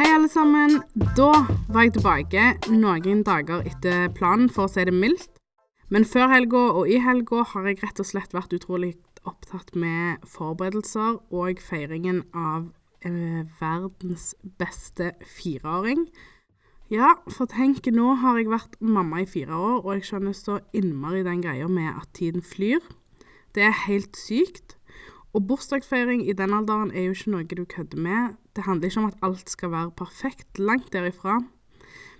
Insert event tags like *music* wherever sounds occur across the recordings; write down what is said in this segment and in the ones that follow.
Hei, alle sammen. Da var jeg tilbake noen dager etter planen, for å si det mildt. Men før helga og i helga har jeg rett og slett vært utrolig opptatt med forberedelser og feiringen av eh, verdens beste fireåring. Ja, for tenk, nå har jeg vært mamma i fire år, og jeg skjønner så innmari den greia med at tiden flyr. Det er helt sykt. Og bursdagsfeiring i den alderen er jo ikke noe du kødder med. Det handler ikke om at alt skal være perfekt, langt derifra.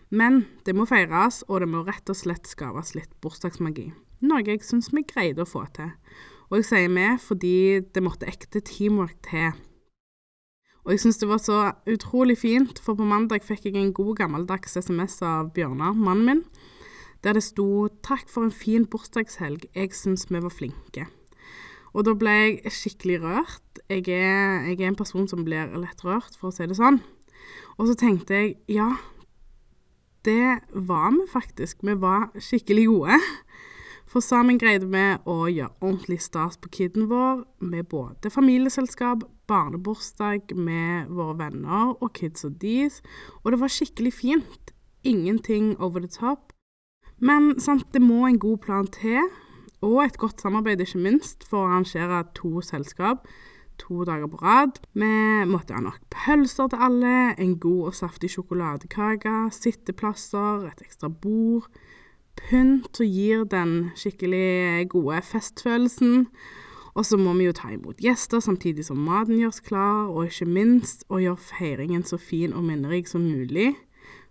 Men det må feires, og det må rett og slett skapes litt bursdagsmagi. Noe jeg syns vi greide å få til. Og jeg sier vi fordi det måtte ekte teamwork til. Og jeg syns det var så utrolig fint, for på mandag fikk jeg en god gammeldags SMS av Bjørnar, mannen min, der det sto 'Takk for en fin bursdagshelg, jeg syns vi var flinke'. Og da ble jeg skikkelig rørt. Jeg er, jeg er en person som blir lett rørt, for å si det sånn. Og så tenkte jeg ja, det var vi faktisk. Vi var skikkelig gode. For sammen greide vi å gjøre ordentlig stas på kiden vår med både familieselskap, barnebursdag med våre venner og kids og deres. Og det var skikkelig fint. Ingenting over the top. Men sant, det må en god plan til og et godt samarbeid, ikke minst, for å arrangere to selskap to dager på rad. Vi måtte ha nok pølser til alle, en god og saftig sjokoladekake, sitteplasser, et ekstra bord, pynt som gir den skikkelig gode festfølelsen. Og så må vi jo ta imot gjester samtidig som maten gjøres klar, og ikke minst å gjøre feiringen så fin og minnerik som mulig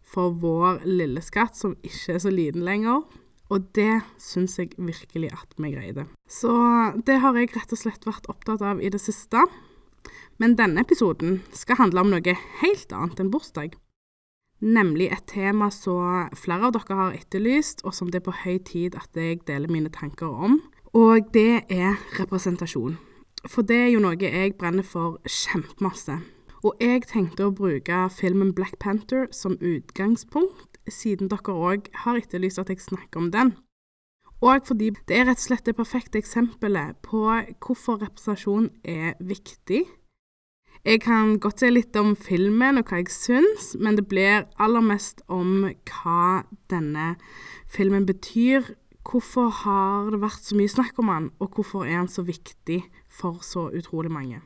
for vår lille skatt, som ikke er så liten lenger. Og det syns jeg virkelig at vi greide. Så det har jeg rett og slett vært opptatt av i det siste. Men denne episoden skal handle om noe helt annet enn bursdag. Nemlig et tema som flere av dere har etterlyst, og som det er på høy tid at jeg deler mine tanker om. Og det er representasjon. For det er jo noe jeg brenner for kjempemasse. Og jeg tenkte å bruke filmen Black Panther som utgangspunkt siden dere òg har etterlyst at jeg snakker om den. Og fordi det er rett og slett det perfekte eksempelet på hvorfor representasjon er viktig. Jeg kan godt si litt om filmen og hva jeg syns, men det blir aller mest om hva denne filmen betyr. Hvorfor har det vært så mye snakk om den, og hvorfor er den så viktig for så utrolig mange?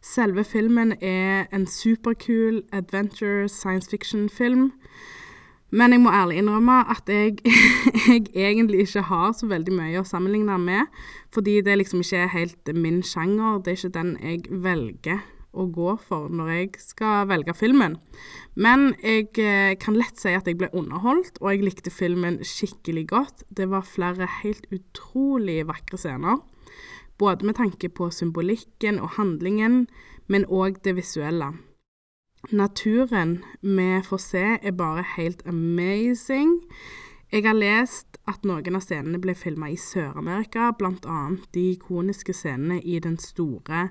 Selve filmen er en superkul adventure science fiction-film men jeg må ærlig innrømme at jeg, *laughs* jeg, egentlig ikke har så veldig mye å sammenligne med. Fordi det liksom ikke er helt min sjanger. Det er ikke den jeg velger å gå for når jeg skal velge filmen. Men jeg eh, kan lett si at jeg ble underholdt, og jeg likte filmen skikkelig godt. Det var flere helt utrolig vakre scener. Både med tanke på symbolikken og handlingen, men òg det visuelle. Naturen vi får se, er bare helt amazing. Jeg har lest at noen av scenene ble filma i Sør-Amerika, bl.a. de ikoniske scenene i den store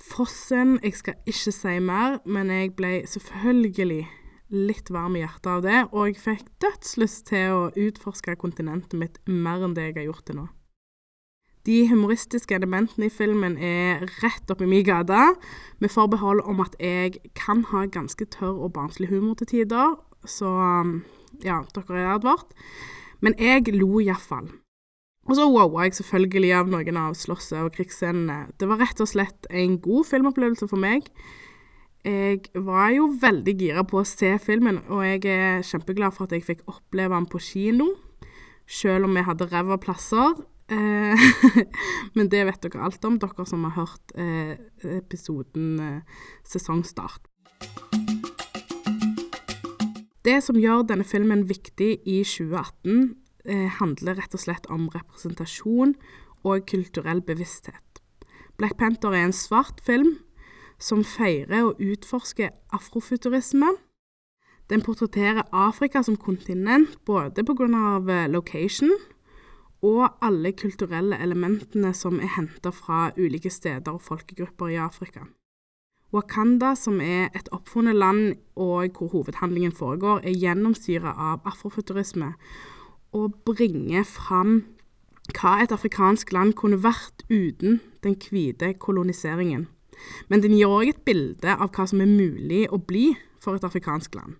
fossen. Jeg skal ikke si mer, men jeg ble selvfølgelig litt varm i hjertet av det, og jeg fikk dødslyst til å utforske kontinentet mitt mer enn det jeg har gjort til nå. De humoristiske elementene i filmen er rett oppi min gate, med forbehold om at jeg kan ha ganske tørr og barnslig humor til tider, så ja, dere er advart. Men jeg lo iallfall. Og så wowa jeg selvfølgelig av noen av slåsset og krigsscenene. Det var rett og slett en god filmopplevelse for meg. Jeg var jo veldig gira på å se filmen, og jeg er kjempeglad for at jeg fikk oppleve den på kino. Selv om vi hadde ræva plasser, *laughs* men det vet dere alt om, dere som har hørt eh, episoden eh, sesongstart. Det som gjør denne filmen viktig i 2018, handler rett og slett om representasjon og kulturell bevissthet. Black Panther er en svart film som feirer og utforsker afrofuturisme. Den portretterer Afrika som kontinent både pga. location og alle kulturelle elementene som er henta fra ulike steder og folkegrupper i Afrika. Wakanda, som er et oppfunnet land og hvor hovedhandlingen foregår, er gjennomsyra av afrofuturisme og bringer fram hva et afrikansk land kunne vært uten den hvite koloniseringen. men den gir òg et bilde av hva som er mulig å bli for et afrikansk land.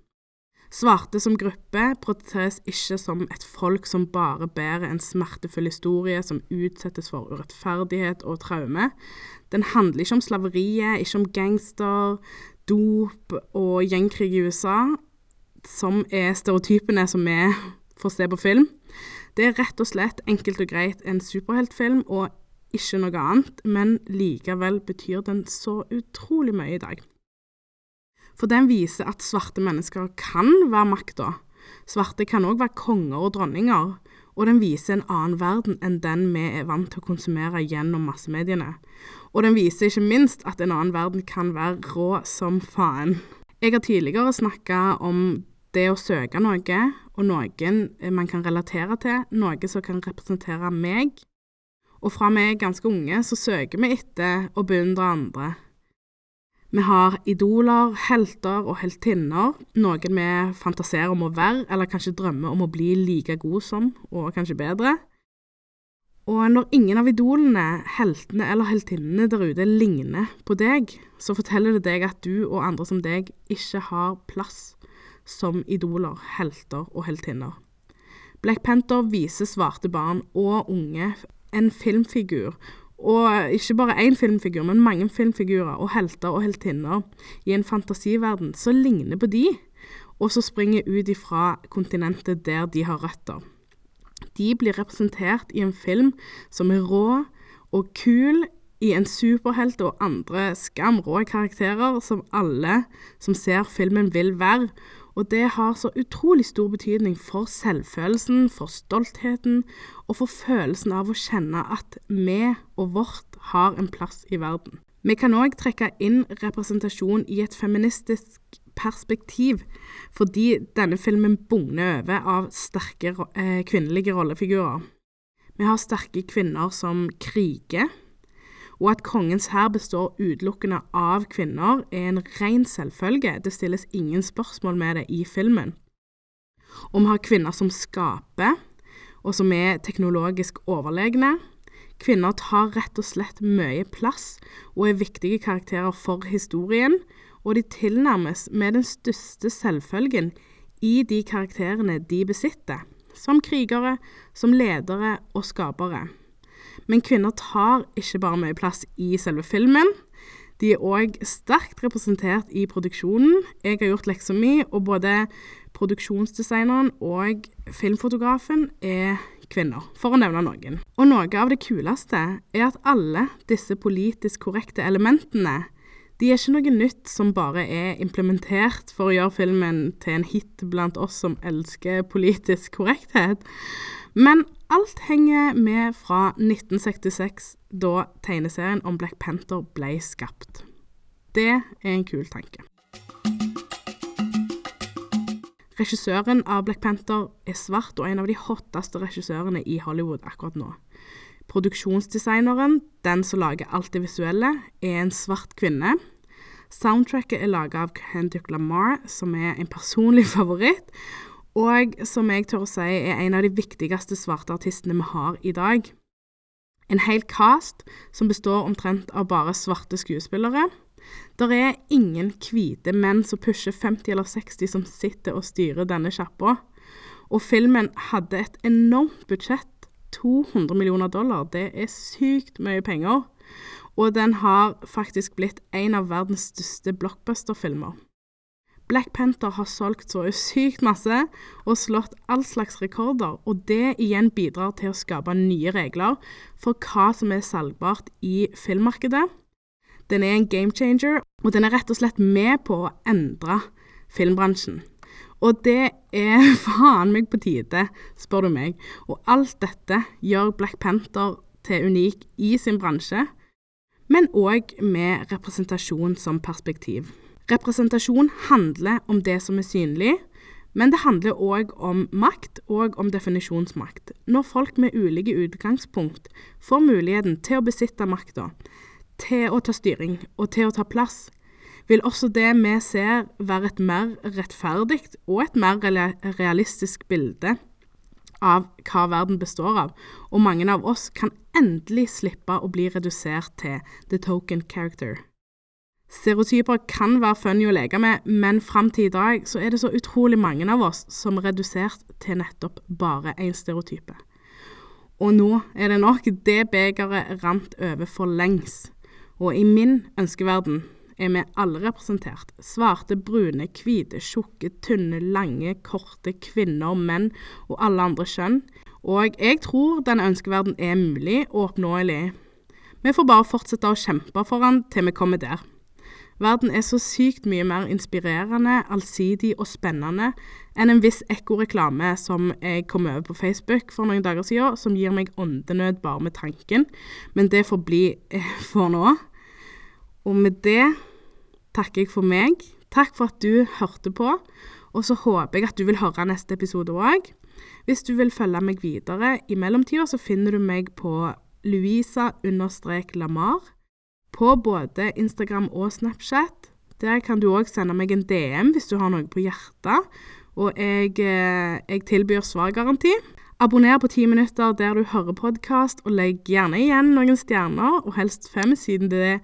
Svarte som gruppe portretteres ikke som et folk som bare bærer en smertefull historie som utsettes for urettferdighet og traume. Den handler ikke om slaveriet, ikke om gangster, dop og gjengkrig i USA, som er stereotypene som vi får se på film. Det er rett og slett enkelt og greit en superheltfilm og ikke noe annet, men likevel betyr den så utrolig mye i dag. For den viser at svarte mennesker kan være makta. Svarte kan òg være konger og dronninger. Og den viser en annen verden enn den vi er vant til å konsumere gjennom massemediene. Og den viser ikke minst at en annen verden kan være rå som faen. Jeg har tidligere snakka om det å søke noe, og noen man kan relatere til, noe som kan representere meg. Og fra vi er ganske unge, så søker vi etter å beundre andre. Vi har idoler, helter og heltinner, noen vi fantaserer om å være, eller kanskje drømmer om å bli like god som, og kanskje bedre. Og når ingen av idolene, heltene eller heltinnene der ute ligner på deg, så forteller det deg at du og andre som deg ikke har plass som idoler, helter og heltinner. Black Panther viser svarte barn og unge en filmfigur og ikke bare én filmfigur, men mange filmfigurer og helter og heltinner i en fantasiverden som ligner på de, og som springer ut ifra kontinentet der de har røtter. De blir representert i en film som er rå og kul, i en superhelt og andre skamrå karakterer som alle som ser filmen vil være, og det har så utrolig stor betydning for selvfølelsen, for stoltheten og for følelsen av å kjenne at vi og vårt har en plass i verden. Vi kan òg trekke inn representasjon i et feministisk perspektiv, fordi denne filmen bugner over av sterke eh, kvinnelige rollefigurer. Vi har sterke kvinner som kriger, og at kongens hær består utelukkende av kvinner, er en ren selvfølge, det stilles ingen spørsmål med det i filmen. Og vi har kvinner som skaper, og som er teknologisk overlegne. Kvinner tar rett og slett mye plass og er viktige karakterer for historien, og de tilnærmes med den største selvfølgen i de karakterene de besitter, som krigere, som ledere og skapere. Men kvinner tar ikke bare mye plass i selve filmen. De er òg sterkt representert i produksjonen. Jeg har gjort leksa mi, og både produksjonsdesigneren og filmfotografen er kvinner, for å nevne noen. Og noe av det kuleste er at alle disse politisk korrekte elementene de er ikke noe nytt som bare er implementert for å gjøre filmen til en hit blant oss som elsker politisk korrekthet. Men alt henger med fra 1966, da tegneserien om Black Panther ble skapt. Det er en kul tanke. Regissøren av Black Panther er svart og en av de hotteste regissørene i Hollywood akkurat nå. Produksjonsdesigneren, den som lager alt det visuelle, er en svart kvinne. Soundtracket er laga av Kendrick Lamar, som er en personlig *laughs* favoritt, og som jeg tør å si er en av de viktigste svarte artistene vi har i dag. En hel cast som består omtrent av bare svarte skuespillere. Der er ingen hvite menn som pusher 50 eller 60 som sitter og styrer denne sjappa. Og filmen hadde et enormt budsjett. 200 millioner dollar. Det er sykt mye penger. Og den har faktisk blitt en av verdens største blockbuster-filmer. Black Panther har solgt så sykt masse og slått all slags rekorder, og det igjen bidrar til å skape nye regler for hva som er salgbart i filmmarkedet. Den er en game changer, og den er rett og slett med på å endre filmbransjen. Og det er *laughs* faen meg på tide, spør du meg. Og alt dette gjør Black Panther til unik i sin bransje, men òg med representasjon som perspektiv. Representasjon handler om det som er synlig, men det handler òg om makt og om definisjonsmakt. Når folk med ulike utgangspunkt får muligheten til å besitte makta, til å ta styring og til å ta plass, vil også det vi ser være et mer rettferdig og et mer realistisk bilde av hva verden består av, og mange av oss kan endelig slippe å bli redusert til the token character. Stereotyper kan være funny å leke med, men fram til i dag så er det så utrolig mange av oss som er redusert til nettopp bare én stereotype. Og nå er det nok. Det begeret rant over for lengst. Og i min ønskeverden er vi alle representert. Svarte, brune, hvite, tjukke, tynne, lange, korte, kvinner, menn og alle andre kjønn. Og jeg tror denne ønskeverden er mulig og oppnåelig. Vi får bare fortsette å kjempe for den til vi kommer der. Verden er så sykt mye mer inspirerende, allsidig og spennende enn en viss ekkoreklame som jeg kom over på Facebook for noen dager siden, som gir meg åndenød bare med tanken, men det får bli eh, for nå. Og med det takker jeg for meg. Takk for at du hørte på, og så håper jeg at du vil høre neste episode òg. Hvis du vil følge meg videre i mellomtida, så finner du meg på Louisa-Lamar på både Instagram og Snapchat. Der kan du òg sende meg en DM hvis du har noe på hjertet, og jeg, eh, jeg tilbyr svargaranti. Abonner på 10 minutter der du hører podkast, og legg gjerne igjen noen stjerner, og helst fem, siden det,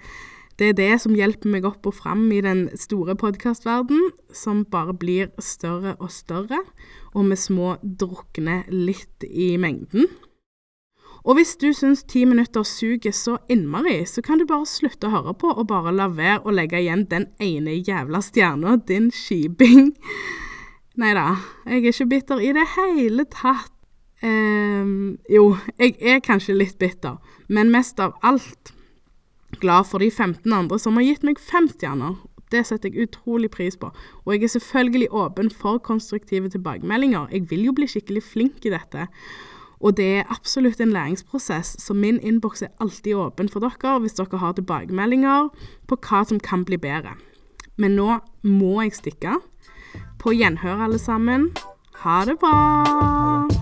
det er det som hjelper meg opp og fram i den store podkastverdenen, som bare blir større og større, og vi små drukner litt i mengden. Og hvis du syns ti minutter suger så innmari, så kan du bare slutte å høre på og bare la være å legge igjen den ene jævla stjerna, din skiping. Nei da, jeg er ikke bitter i det hele tatt. Um, jo, jeg er kanskje litt bitter, men mest av alt glad for de 15 andre som har gitt meg fem stjerner. Det setter jeg utrolig pris på, og jeg er selvfølgelig åpen for konstruktive tilbakemeldinger. Jeg vil jo bli skikkelig flink i dette. Og det er absolutt en læringsprosess, så min innboks er alltid åpen for dere hvis dere har tilbakemeldinger på hva som kan bli bedre. Men nå må jeg stikke. På gjenhør, alle sammen. Ha det bra!